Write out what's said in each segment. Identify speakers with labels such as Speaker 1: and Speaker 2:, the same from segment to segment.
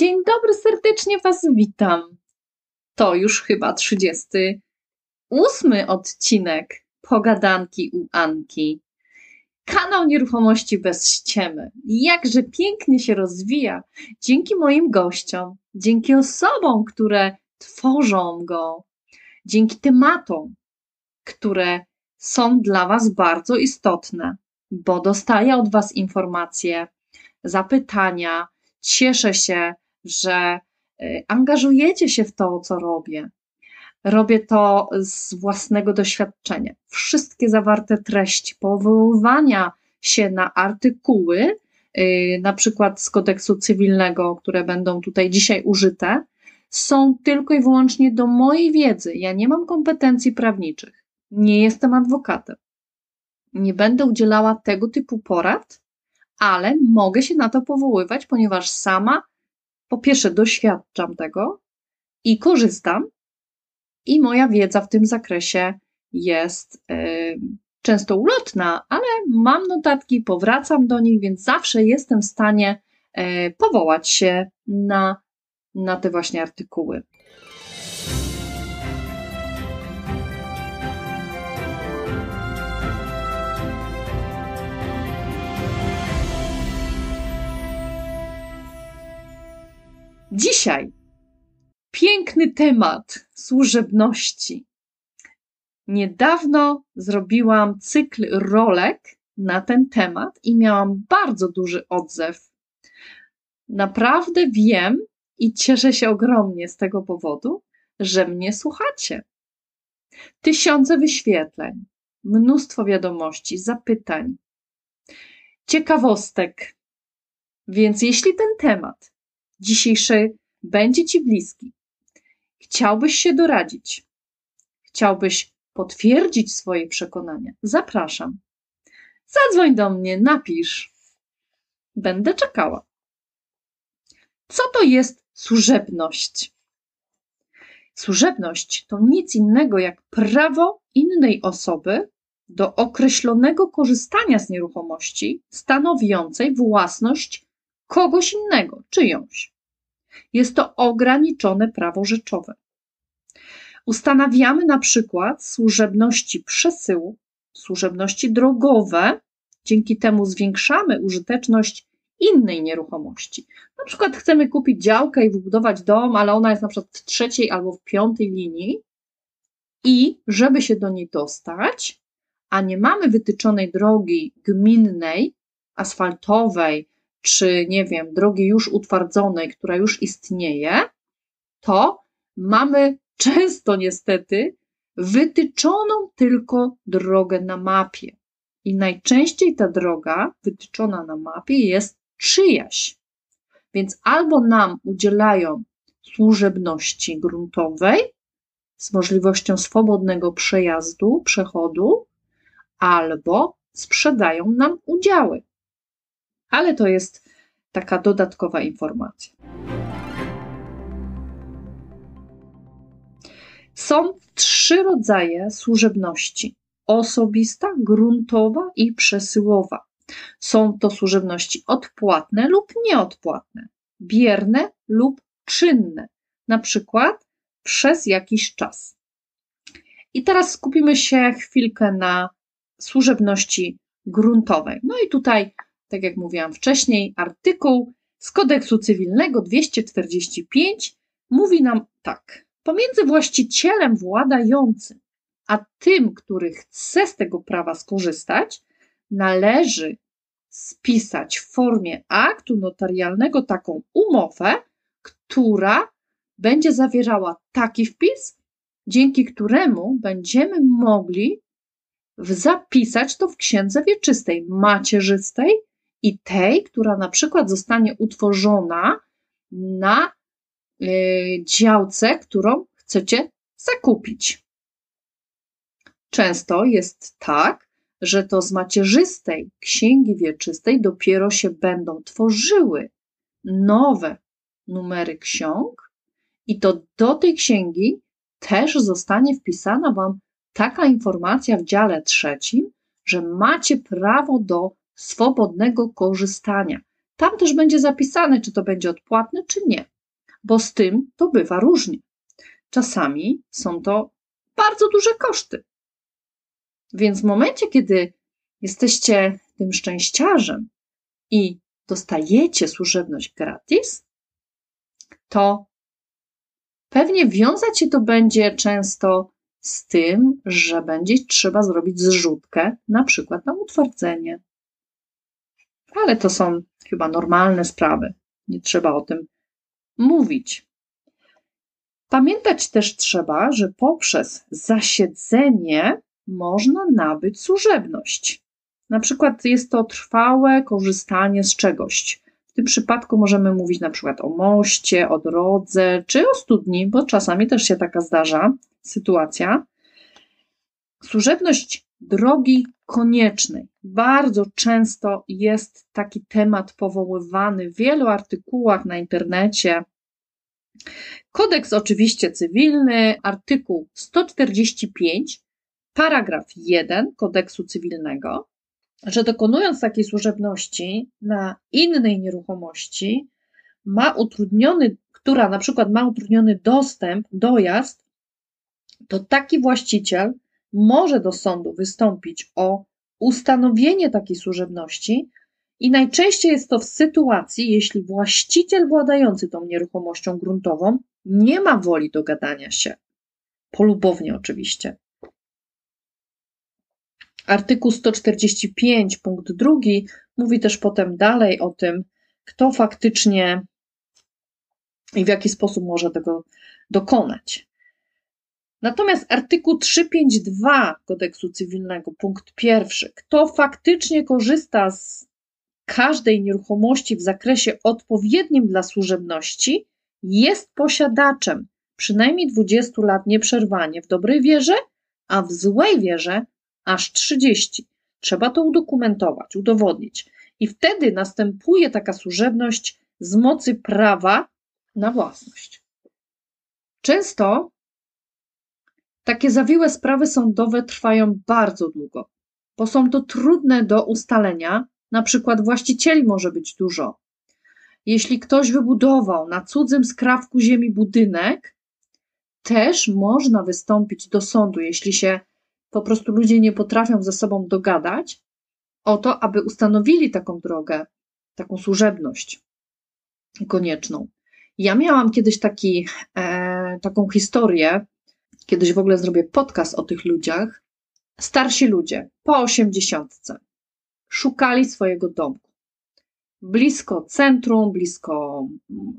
Speaker 1: Dzień dobry, serdecznie Was witam. To już chyba 38 odcinek Pogadanki u Anki. Kanał Nieruchomości bez ściemy. Jakże pięknie się rozwija dzięki moim gościom, dzięki osobom, które tworzą go, dzięki tematom, które są dla Was bardzo istotne, bo dostaję od Was informacje, zapytania. Cieszę się, że y, angażujecie się w to, co robię. Robię to z własnego doświadczenia. Wszystkie zawarte treści, powoływania się na artykuły, y, na przykład z kodeksu cywilnego, które będą tutaj dzisiaj użyte, są tylko i wyłącznie do mojej wiedzy. Ja nie mam kompetencji prawniczych, nie jestem adwokatem. Nie będę udzielała tego typu porad, ale mogę się na to powoływać, ponieważ sama po pierwsze doświadczam tego i korzystam, i moja wiedza w tym zakresie jest y, często ulotna, ale mam notatki, powracam do nich, więc zawsze jestem w stanie y, powołać się na, na te właśnie artykuły. Dzisiaj piękny temat służebności. Niedawno zrobiłam cykl rolek na ten temat i miałam bardzo duży odzew. Naprawdę wiem i cieszę się ogromnie z tego powodu, że mnie słuchacie. Tysiące wyświetleń, mnóstwo wiadomości, zapytań, ciekawostek. Więc jeśli ten temat dzisiejszy będzie Ci bliski, chciałbyś się doradzić, chciałbyś potwierdzić swoje przekonania, zapraszam. Zadzwoń do mnie, napisz. Będę czekała. Co to jest służebność? Służebność to nic innego jak prawo innej osoby do określonego korzystania z nieruchomości stanowiącej własność kogoś innego, czyjąś. Jest to ograniczone prawo rzeczowe. Ustanawiamy na przykład służebności przesyłu, służebności drogowe, dzięki temu zwiększamy użyteczność innej nieruchomości. Na przykład chcemy kupić działkę i wybudować dom, ale ona jest na przykład w trzeciej albo w piątej linii i żeby się do niej dostać, a nie mamy wytyczonej drogi gminnej, asfaltowej, czy nie wiem, drogi już utwardzonej, która już istnieje, to mamy często niestety wytyczoną tylko drogę na mapie. I najczęściej ta droga wytyczona na mapie jest czyjaś. Więc albo nam udzielają służebności gruntowej z możliwością swobodnego przejazdu, przechodu, albo sprzedają nam udziały ale to jest taka dodatkowa informacja. Są trzy rodzaje służebności: osobista, gruntowa i przesyłowa. Są to służebności odpłatne lub nieodpłatne, bierne lub czynne, na przykład przez jakiś czas. I teraz skupimy się chwilkę na służebności gruntowej. No i tutaj tak jak mówiłam wcześniej, artykuł z kodeksu cywilnego 245 mówi nam tak. Pomiędzy właścicielem władającym a tym, który chce z tego prawa skorzystać, należy spisać w formie aktu notarialnego taką umowę, która będzie zawierała taki wpis, dzięki któremu będziemy mogli zapisać to w księdze wieczystej, macierzystej i tej, która na przykład zostanie utworzona na y, działce, którą chcecie zakupić. Często jest tak, że to z macierzystej księgi wieczystej dopiero się będą tworzyły nowe numery ksiąg, i to do tej księgi też zostanie wpisana Wam taka informacja w dziale trzecim, że macie prawo do swobodnego korzystania. tam też będzie zapisane, czy to będzie odpłatne, czy nie, bo z tym to bywa różnie. Czasami są to bardzo duże koszty. Więc w momencie, kiedy jesteście tym szczęściarzem i dostajecie służebność gratis, to pewnie wiązać się to będzie często z tym, że będzie trzeba zrobić zrzutkę, na przykład na utwardzenie. Ale to są chyba normalne sprawy. Nie trzeba o tym mówić. Pamiętać też trzeba, że poprzez zasiedzenie można nabyć służebność. Na przykład jest to trwałe korzystanie z czegoś. W tym przypadku możemy mówić na przykład o moście, o drodze czy o studni, bo czasami też się taka zdarza sytuacja. Służebność drogi koniecznej. Bardzo często jest taki temat powoływany w wielu artykułach na internecie. Kodeks oczywiście cywilny, artykuł 145, paragraf 1 kodeksu cywilnego, że dokonując takiej służebności na innej nieruchomości, ma utrudniony, która na przykład ma utrudniony dostęp, dojazd, to taki właściciel może do sądu wystąpić o ustanowienie takiej służebności i najczęściej jest to w sytuacji, jeśli właściciel władający tą nieruchomością gruntową nie ma woli dogadania się. Polubownie oczywiście. Artykuł 145, punkt drugi, mówi też potem dalej o tym, kto faktycznie i w jaki sposób może tego dokonać. Natomiast artykuł 352 kodeksu cywilnego, punkt pierwszy, kto faktycznie korzysta z każdej nieruchomości w zakresie odpowiednim dla służebności, jest posiadaczem przynajmniej 20 lat nieprzerwanie w dobrej wierze, a w złej wierze aż 30. Trzeba to udokumentować, udowodnić. I wtedy następuje taka służebność z mocy prawa na własność. Często takie zawiłe sprawy sądowe trwają bardzo długo, bo są to trudne do ustalenia. Na przykład właścicieli może być dużo. Jeśli ktoś wybudował na cudzym skrawku ziemi budynek, też można wystąpić do sądu, jeśli się po prostu ludzie nie potrafią ze sobą dogadać o to, aby ustanowili taką drogę, taką służebność konieczną. Ja miałam kiedyś taki, e, taką historię, kiedyś w ogóle zrobię podcast o tych ludziach. Starsi ludzie po osiemdziesiątce szukali swojego domku. Blisko centrum, blisko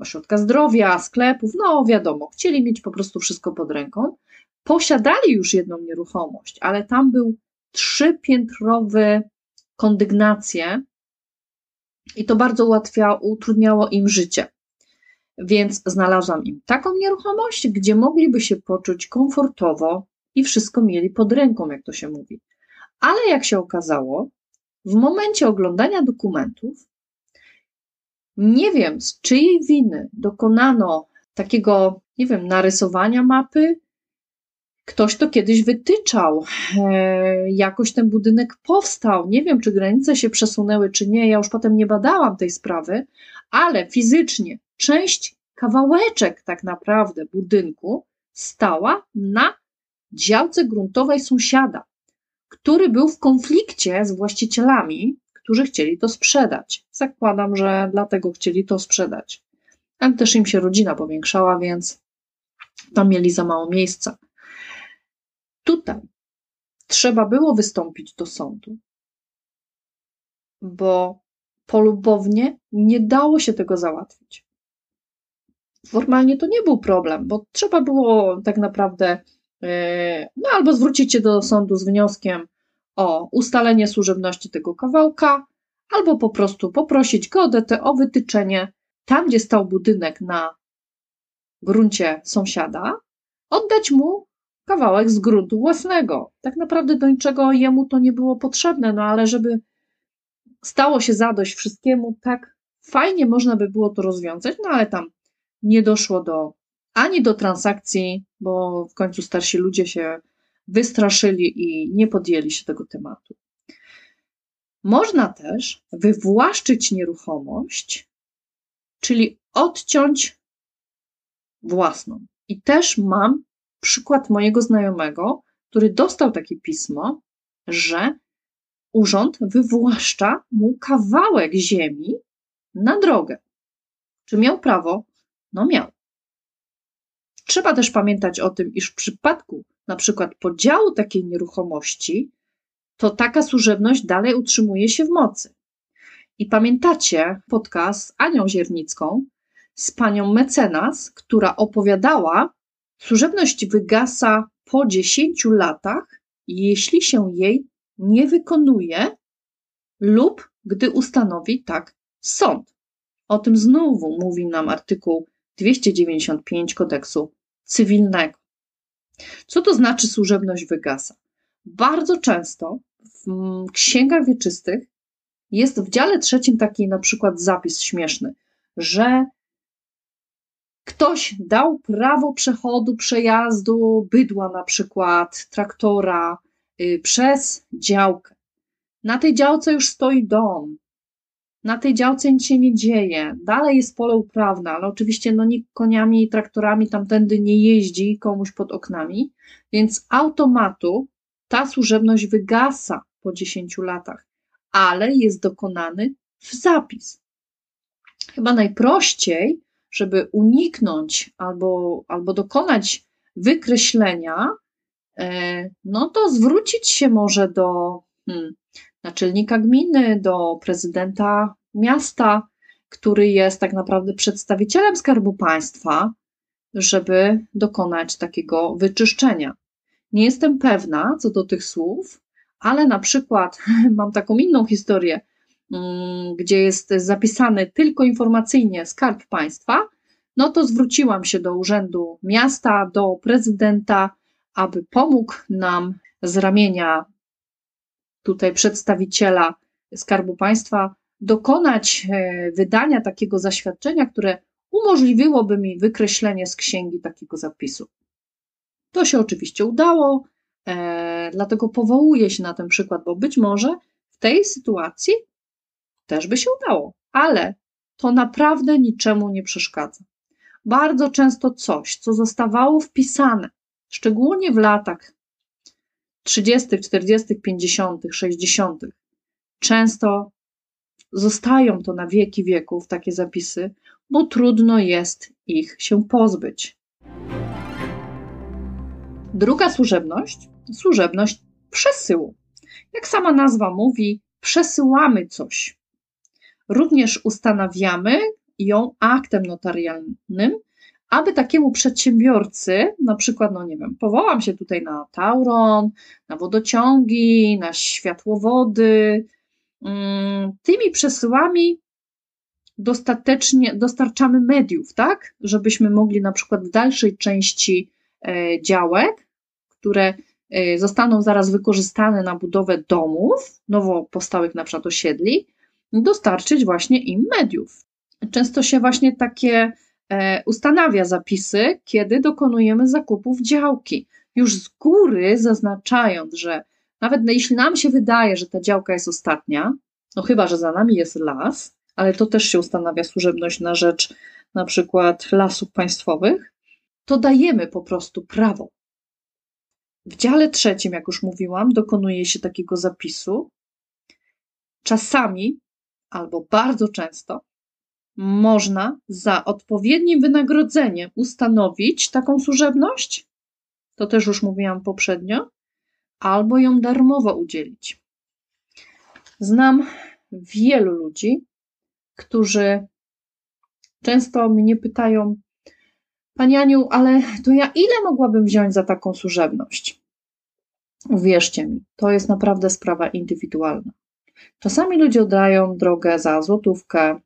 Speaker 1: ośrodka zdrowia, sklepów, no wiadomo, chcieli mieć po prostu wszystko pod ręką posiadali już jedną nieruchomość, ale tam był trzypiętrowy kondygnację i to bardzo ułatwiało, utrudniało im życie. Więc znalazłam im taką nieruchomość, gdzie mogliby się poczuć komfortowo i wszystko mieli pod ręką, jak to się mówi. Ale jak się okazało, w momencie oglądania dokumentów, nie wiem z czyjej winy dokonano takiego, nie wiem, narysowania mapy, Ktoś to kiedyś wytyczał, e, jakoś ten budynek powstał. Nie wiem, czy granice się przesunęły, czy nie. Ja już potem nie badałam tej sprawy, ale fizycznie część, kawałeczek tak naprawdę budynku stała na działce gruntowej sąsiada, który był w konflikcie z właścicielami, którzy chcieli to sprzedać. Zakładam, że dlatego chcieli to sprzedać. Ale też im się rodzina powiększała, więc tam mieli za mało miejsca. Tutaj trzeba było wystąpić do sądu, bo polubownie nie dało się tego załatwić. Formalnie to nie był problem, bo trzeba było tak naprawdę e, no, albo zwrócić się do sądu z wnioskiem o ustalenie służebności tego kawałka, albo po prostu poprosić geodetę o wytyczenie tam, gdzie stał budynek na gruncie sąsiada, oddać mu kawałek z gruntu własnego. Tak naprawdę do niczego jemu to nie było potrzebne, no ale żeby stało się zadość wszystkiemu, tak fajnie można by było to rozwiązać, no ale tam nie doszło do ani do transakcji, bo w końcu starsi ludzie się wystraszyli i nie podjęli się tego tematu. Można też wywłaszczyć nieruchomość, czyli odciąć własną. I też mam przykład mojego znajomego, który dostał takie pismo, że urząd wywłaszcza mu kawałek ziemi na drogę. Czy miał prawo? No miał. Trzeba też pamiętać o tym, iż w przypadku na przykład podziału takiej nieruchomości, to taka służebność dalej utrzymuje się w mocy. I pamiętacie podcast z Anią Ziernicką, z panią mecenas, która opowiadała, służebność wygasa po 10 latach, jeśli się jej nie wykonuje lub gdy ustanowi tak sąd. O tym znowu mówi nam artykuł 295 kodeksu cywilnego. Co to znaczy służebność wygasa? Bardzo często w księgach wieczystych jest w dziale trzecim taki na przykład zapis śmieszny, że ktoś dał prawo przechodu, przejazdu bydła na przykład, traktora y, przez działkę. Na tej działce już stoi dom, na tej działce nic się nie dzieje. Dalej jest pole uprawne, ale oczywiście no, nikt koniami i traktorami tamtędy nie jeździ komuś pod oknami, więc automatu ta służebność wygasa po 10 latach, ale jest dokonany w zapis. Chyba najprościej, żeby uniknąć albo, albo dokonać wykreślenia, e, no to zwrócić się może do hmm, naczelnika gminy, do prezydenta miasta, który jest tak naprawdę przedstawicielem Skarbu Państwa, żeby dokonać takiego wyczyszczenia. Nie jestem pewna co do tych słów, ale na przykład mam taką inną historię, mm, gdzie jest zapisany tylko informacyjnie Skarb Państwa, no to zwróciłam się do Urzędu Miasta, do prezydenta, aby pomógł nam z ramienia tutaj przedstawiciela Skarbu Państwa dokonać e, wydania takiego zaświadczenia, które umożliwiłoby mi wykreślenie z księgi takiego zapisu. To się oczywiście udało, e, dlatego powołuję się na ten przykład, bo być może w tej sytuacji też by się udało, ale to naprawdę niczemu nie przeszkadza. Bardzo często coś, co zostawało wpisane, szczególnie w latach 30., 40., 50., 60., często zostają to na wieki wieków takie zapisy, bo trudno jest ich się pozbyć. Druga służebność służebność przesyłu. Jak sama nazwa mówi, przesyłamy coś. Również ustanawiamy ją aktem notarialnym, aby takiemu przedsiębiorcy, na przykład, no nie wiem, powołam się tutaj na Tauron, na wodociągi, na światłowody, mm, tymi przesyłami dostatecznie dostarczamy mediów, tak, żebyśmy mogli na przykład w dalszej części e, działek, które e, zostaną zaraz wykorzystane na budowę domów, nowo powstałych na przykład osiedli, dostarczyć właśnie im mediów. Często się właśnie takie ustanawia zapisy, kiedy dokonujemy zakupów działki. Już z góry zaznaczając, że nawet jeśli nam się wydaje, że ta działka jest ostatnia, no chyba, że za nami jest las, ale to też się ustanawia służebność na rzecz na przykład lasów państwowych, to dajemy po prostu prawo. W dziale trzecim, jak już mówiłam, dokonuje się takiego zapisu. Czasami albo bardzo często można za odpowiednim wynagrodzeniem ustanowić taką służebność, to też już mówiłam poprzednio, albo ją darmowo udzielić. Znam wielu ludzi, którzy często mnie pytają: Pani Aniu, ale to ja ile mogłabym wziąć za taką służebność? Uwierzcie mi, to jest naprawdę sprawa indywidualna. Czasami ludzie oddają drogę za złotówkę,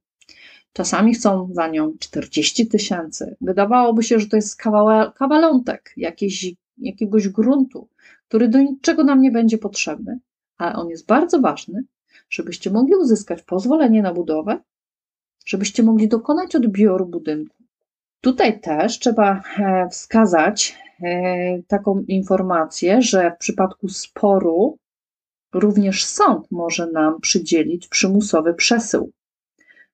Speaker 1: Czasami chcą za nią 40 tysięcy. Wydawałoby się, że to jest kawałek, kawalątek jakiejś, jakiegoś gruntu, który do niczego nam nie będzie potrzebny, ale on jest bardzo ważny, żebyście mogli uzyskać pozwolenie na budowę, żebyście mogli dokonać odbioru budynku. Tutaj też trzeba e, wskazać e, taką informację, że w przypadku sporu również sąd może nam przydzielić przymusowy przesył,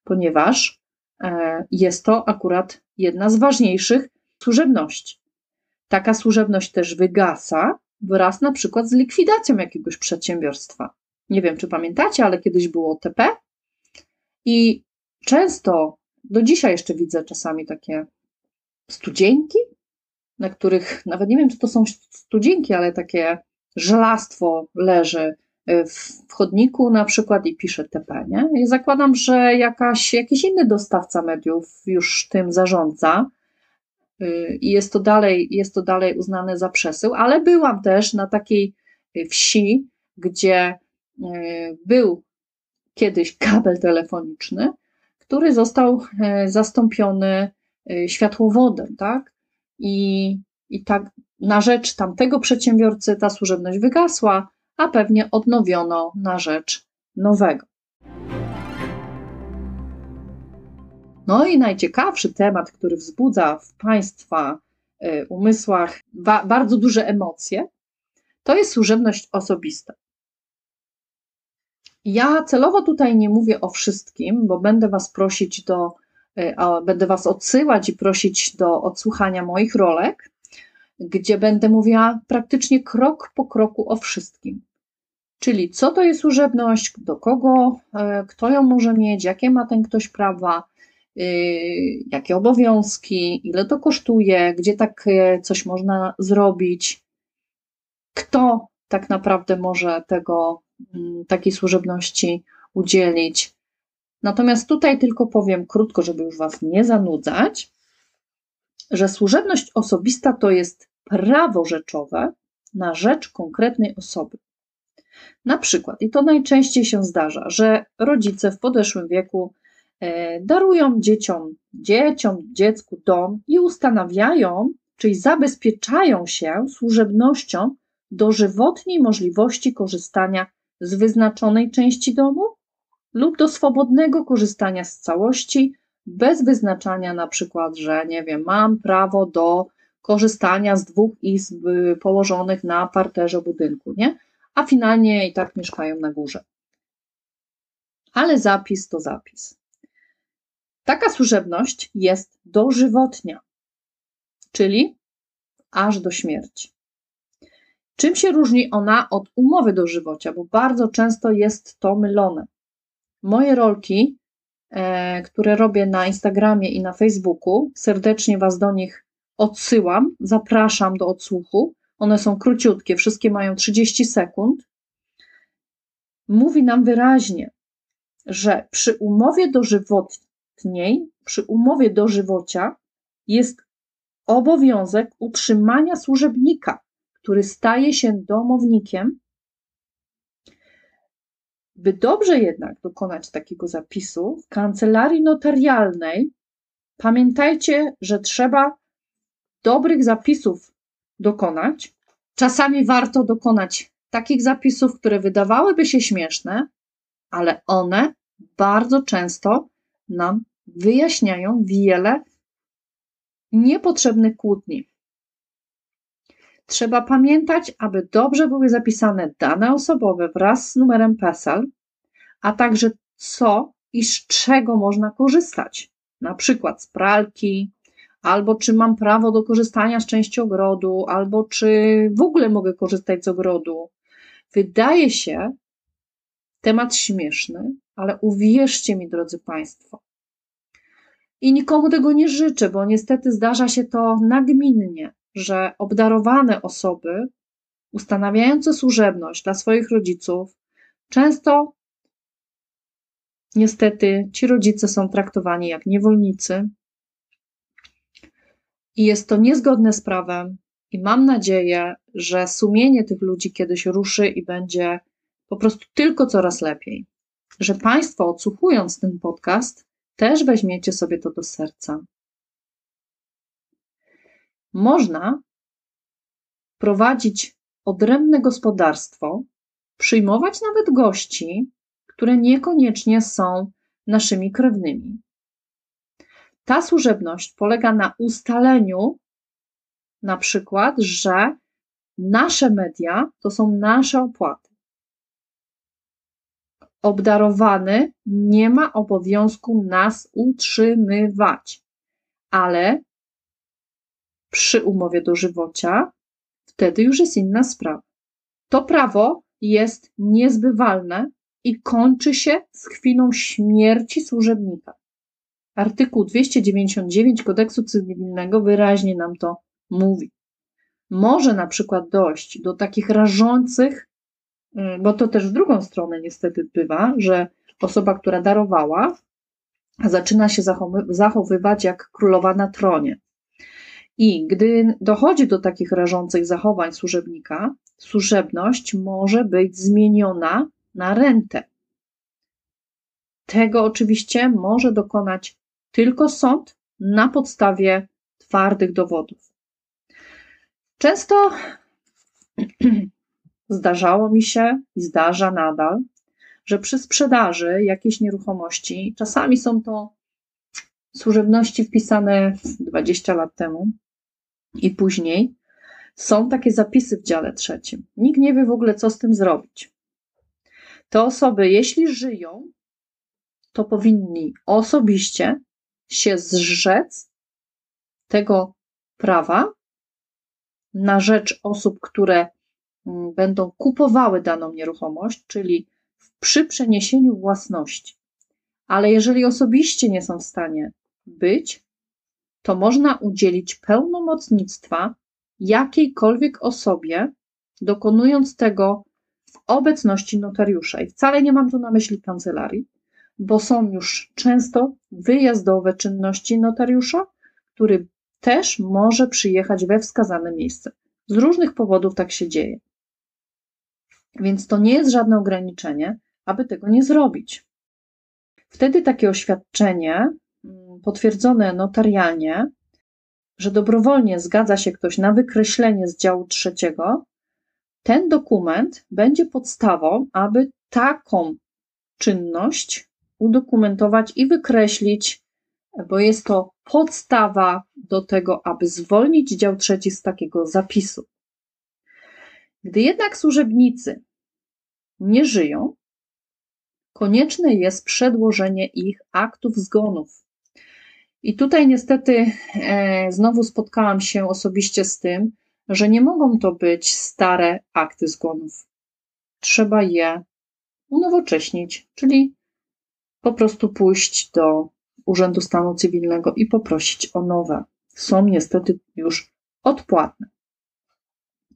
Speaker 1: ponieważ e, jest to akurat jedna z ważniejszych służebności. Taka służebność też wygasa wraz na przykład z likwidacją jakiegoś przedsiębiorstwa. Nie wiem, czy pamiętacie, ale kiedyś było TP i często do dzisiaj jeszcze widzę czasami takie studzienki, na których nawet nie wiem, czy to są studzienki, ale takie żelastwo leży w chodniku na przykład i pisze TP. Nie? I zakładam, że jakaś, jakiś inny dostawca mediów już tym zarządza y, i jest to dalej, jest to dalej uznane za przesył, ale byłam też na takiej wsi, gdzie y, był kiedyś kabel telefoniczny, który został zastąpiony światłowodem, tak? I, i tak na rzecz tamtego przedsiębiorcy ta służebność wygasła, a pewnie odnowiono na rzecz nowego. No i najciekawszy temat, który wzbudza w Państwa e, umysłach ba bardzo duże emocje, to jest służebność osobista. Ja celowo tutaj nie mówię o wszystkim, bo będę Was prosić do, e, będę Was odsyłać i prosić do odsłuchania moich rolek, gdzie będę mówiła praktycznie krok po kroku o wszystkim. Czyli co to jest służebność, do kogo, e, kto ją może mieć, jakie ma ten ktoś prawa, e, jakie obowiązki, ile to kosztuje, gdzie tak coś można zrobić, kto tak naprawdę może tego Mm, takiej służebności udzielić. Natomiast tutaj tylko powiem krótko, żeby już Was nie zanudzać, że służebność osobista to jest prawo rzeczowe na rzecz konkretnej osoby. Na przykład, i to najczęściej się zdarza, że rodzice w podeszłym wieku e, darują dzieciom, dzieciom, dziecku dom i ustanawiają, czyli zabezpieczają się służebnością dożywotniej możliwości korzystania z wyznaczonej części domu lub do swobodnego korzystania z całości, bez wyznaczania na przykład, że nie wiem, mam prawo do korzystania z dwóch izb położonych na parterze budynku, nie? A finalnie i tak mieszkają na górze. Ale zapis to zapis. Taka służebność jest dożywotnia, czyli aż do śmierci. Czym się różni ona od umowy dożywocia? Bo bardzo często jest to mylone. Moje rolki, e, które robię na Instagramie i na Facebooku, serdecznie Was do nich odsyłam, zapraszam do odsłuchu. One są króciutkie, wszystkie mają 30 sekund. Mówi nam wyraźnie, że przy umowie dożywotniej, przy umowie dożywocia jest obowiązek utrzymania służebnika który staje się domownikiem, by dobrze jednak dokonać takiego zapisu w kancelarii notarialnej, pamiętajcie, że trzeba dobrych zapisów dokonać. Czasami warto dokonać takich zapisów, które wydawałyby się śmieszne, ale one bardzo często nam wyjaśniają wiele niepotrzebnych kłótni. Trzeba pamiętać, aby dobrze były zapisane dane osobowe wraz z numerem PESEL, a także co i z czego można korzystać. Na przykład z pralki, albo czy mam prawo do korzystania z części ogrodu, albo czy w ogóle mogę korzystać z ogrodu. Wydaje się temat śmieszny, ale uwierzcie mi, drodzy Państwo, i nikomu tego nie życzę, bo niestety zdarza się to nagminnie że obdarowane osoby, ustanawiające służebność dla swoich rodziców, często niestety ci rodzice są traktowani jak niewolnicy. I jest to niezgodne z prawem, i mam nadzieję, że sumienie tych ludzi kiedyś ruszy i będzie po prostu tylko coraz lepiej. Że Państwo, odsłuchując ten podcast, też weźmiecie sobie to do serca. Można prowadzić odrębne gospodarstwo, przyjmować nawet gości, które niekoniecznie są naszymi krewnymi. Ta służebność polega na ustaleniu, na przykład, że nasze media to są nasze opłaty. obdarowany nie ma obowiązku nas utrzymywać, ale przy umowie dożywocia wtedy już jest inna sprawa. To prawo jest niezbywalne i kończy się z chwilą śmierci służebnika. Artykuł 299 kodeksu cywilnego wyraźnie nam to mówi. Może na przykład dojść do takich rażących, y, bo to też w drugą stronę niestety bywa, że osoba, która darowała, zaczyna się zachowywać jak królowa na tronie. I gdy dochodzi do takich rażących zachowań służebnika, służebność może być zmieniona na rentę. Tego oczywiście może dokonać tylko sąd na podstawie twardych dowodów. Często zdarzało mi się i zdarza nadal, że przy sprzedaży jakiejś nieruchomości, czasami są to służebności wpisane 20 lat temu i później, są takie zapisy w dziale trzecim. Nikt nie wie w ogóle, co z tym zrobić. Te osoby, jeśli żyją, to powinni osobiście się zrzec tego prawa na rzecz osób, które mm, będą kupowały daną nieruchomość, czyli przy przeniesieniu własności. Ale jeżeli osobiście nie są w stanie być, to można udzielić pełnomocnictwa jakiejkolwiek osobie, dokonując tego w obecności notariusza. I wcale nie mam tu na myśli kancelarii, bo są już często wyjazdowe czynności notariusza, który też może przyjechać we wskazane miejsce. Z różnych powodów tak się dzieje. Więc to nie jest żadne ograniczenie, aby tego nie zrobić. Wtedy takie oświadczenie, mm, potwierdzone notarialnie, że dobrowolnie zgadza się ktoś na wykreślenie z działu trzeciego, ten dokument będzie podstawą, aby taką czynność udokumentować i wykreślić, bo jest to podstawa do tego, aby zwolnić dział trzeci z takiego zapisu. Gdy jednak służebnicy nie żyją, konieczne jest przedłożenie ich aktów zgonów. I tutaj niestety e, znowu spotkałam się osobiście z tym, że nie mogą to być stare akty zgonów. Trzeba je unowocześnić, czyli po prostu pójść do Urzędu Stanu Cywilnego i poprosić o nowe. Są niestety już odpłatne.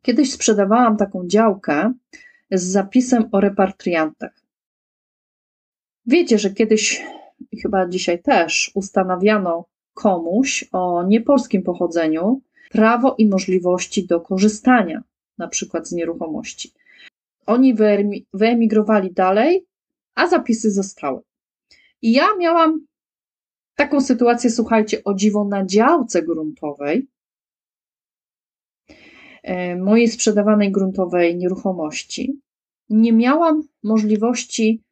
Speaker 1: Kiedyś sprzedawałam taką działkę z zapisem o repatriantach. Wiecie, że kiedyś, chyba dzisiaj też, ustanawiano komuś o niepolskim pochodzeniu prawo i możliwości do korzystania na przykład z nieruchomości. Oni wyemigrowali dalej, a zapisy zostały. I ja miałam taką sytuację, słuchajcie, o dziwo na działce gruntowej, e, mojej sprzedawanej gruntowej nieruchomości. Nie miałam możliwości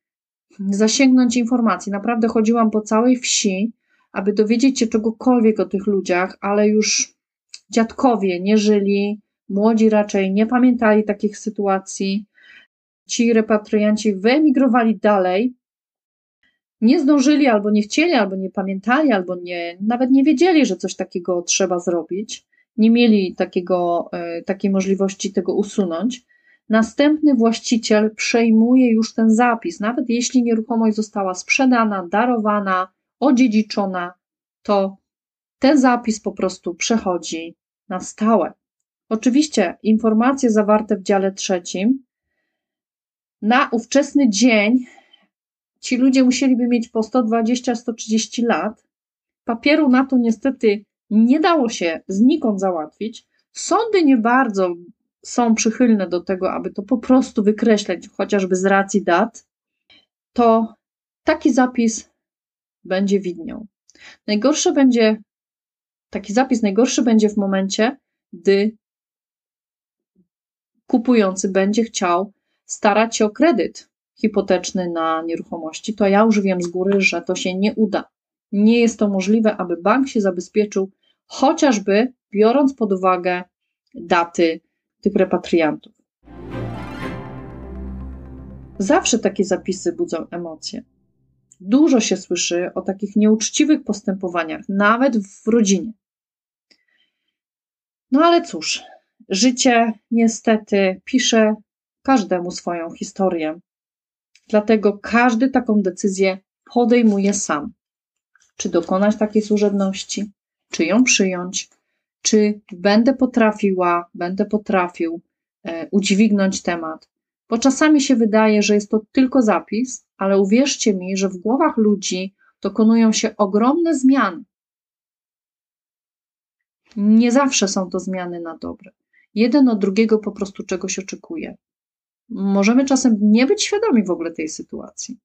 Speaker 1: zasięgnąć informacji. Naprawdę chodziłam po całej wsi, aby dowiedzieć się czegokolwiek o tych ludziach, ale już dziadkowie nie żyli, młodzi raczej nie pamiętali takich sytuacji. Ci repatrianci wyemigrowali dalej, nie zdążyli, albo nie chcieli, albo nie pamiętali, albo nie, nawet nie wiedzieli, że coś takiego trzeba zrobić, nie mieli takiego, e, takiej możliwości tego usunąć. Następny właściciel przejmuje już ten zapis, nawet jeśli nieruchomość została sprzedana, darowana, odziedziczona, to ten zapis po prostu przechodzi na stałe. Oczywiście informacje zawarte w dziale trzecim na ówczesny dzień ci ludzie musieliby mieć po 120-130 lat. Papieru na to niestety nie dało się znikąd załatwić. Sądy nie bardzo są przychylne do tego, aby to po prostu wykreślać, chociażby z racji dat, to taki zapis będzie widniał. Najgorsze będzie, taki zapis najgorszy będzie w momencie, gdy kupujący będzie chciał starać się o kredyt hipoteczny na nieruchomości, to ja już wiem z góry, że to się nie uda. Nie jest to możliwe, aby bank się zabezpieczył, chociażby biorąc pod uwagę daty tych repatriantów. Zawsze takie zapisy budzą emocje. Dużo się słyszy o takich nieuczciwych postępowaniach, nawet w rodzinie. No ale cóż, życie niestety pisze każdemu swoją historię. Dlatego każdy taką decyzję podejmuje sam. Czy dokonać takiej służebności, czy ją przyjąć, czy będę potrafiła, będę potrafił e, udźwignąć temat. Bo czasami się wydaje, że jest to tylko zapis, ale uwierzcie mi, że w głowach ludzi dokonują się ogromne zmiany. Nie zawsze są to zmiany na dobre. Jeden od drugiego po prostu czegoś oczekuje. Możemy czasem nie być świadomi w ogóle tej sytuacji.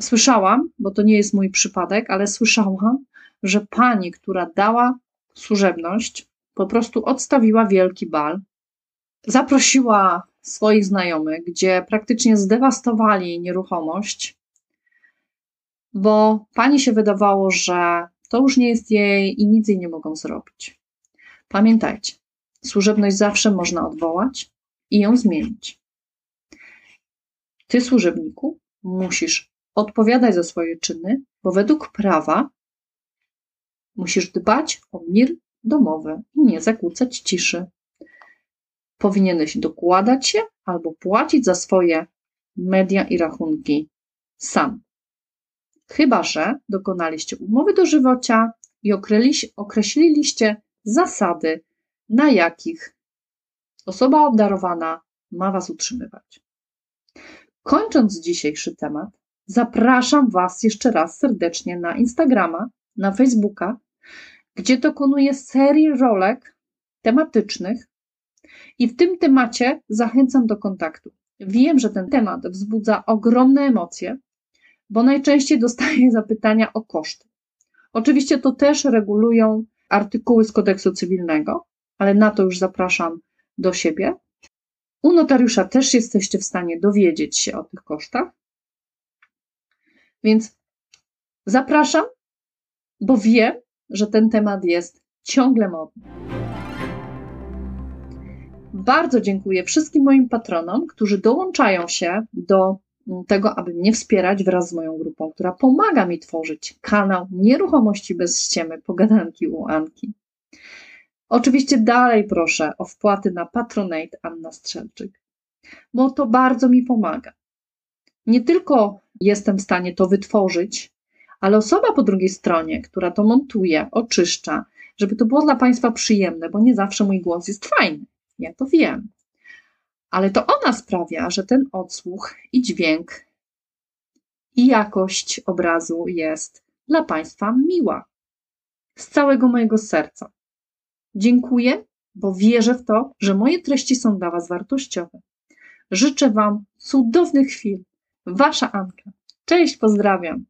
Speaker 1: Słyszałam, bo to nie jest mój przypadek, ale słyszałam, że pani, która dała służebność, po prostu odstawiła wielki bal, zaprosiła swoich znajomych, gdzie praktycznie zdewastowali nieruchomość, bo pani się wydawało, że to już nie jest jej i nic jej nie mogą zrobić. Pamiętajcie, służebność zawsze można odwołać i ją zmienić. Ty, służebniku, musisz odpowiadać za swoje czyny, bo według prawa musisz dbać o mir domowy i nie zakłócać ciszy. Powinieneś dokładać się albo płacić za swoje media i rachunki sam. Chyba, że dokonaliście umowy dożywocia i określiliście zasady, na jakich osoba obdarowana ma Was utrzymywać. Kończąc dzisiejszy temat, zapraszam Was jeszcze raz serdecznie na Instagrama, na Facebooka, gdzie dokonuję serii rolek tematycznych i w tym temacie zachęcam do kontaktu. Wiem, że ten temat wzbudza ogromne emocje, bo najczęściej dostaję zapytania o koszty. Oczywiście to też regulują artykuły z kodeksu cywilnego, ale na to już zapraszam do siebie. U notariusza też jesteście w stanie dowiedzieć się o tych kosztach. Więc zapraszam, bo wiem, że ten temat jest ciągle modny. Bardzo dziękuję wszystkim moim patronom, którzy dołączają się do tego, aby mnie wspierać wraz z moją grupą, która pomaga mi tworzyć kanał Nieruchomości bez ściemy, pogadanki u Anki. Oczywiście dalej proszę o wpłaty na Patronate Anna Strzelczyk, bo to bardzo mi pomaga. Nie tylko jestem w stanie to wytworzyć, ale osoba po drugiej stronie, która to montuje, oczyszcza, żeby to było dla Państwa przyjemne, bo nie zawsze mój głos jest fajny. Ja to wiem. Ale to ona sprawia, że ten odsłuch i dźwięk i jakość obrazu jest dla Państwa miła. Z całego mojego serca. Dziękuję, bo wierzę w to, że moje treści są dla Was wartościowe. Życzę Wam cudownych chwil. Wasza Anka. Cześć, pozdrawiam.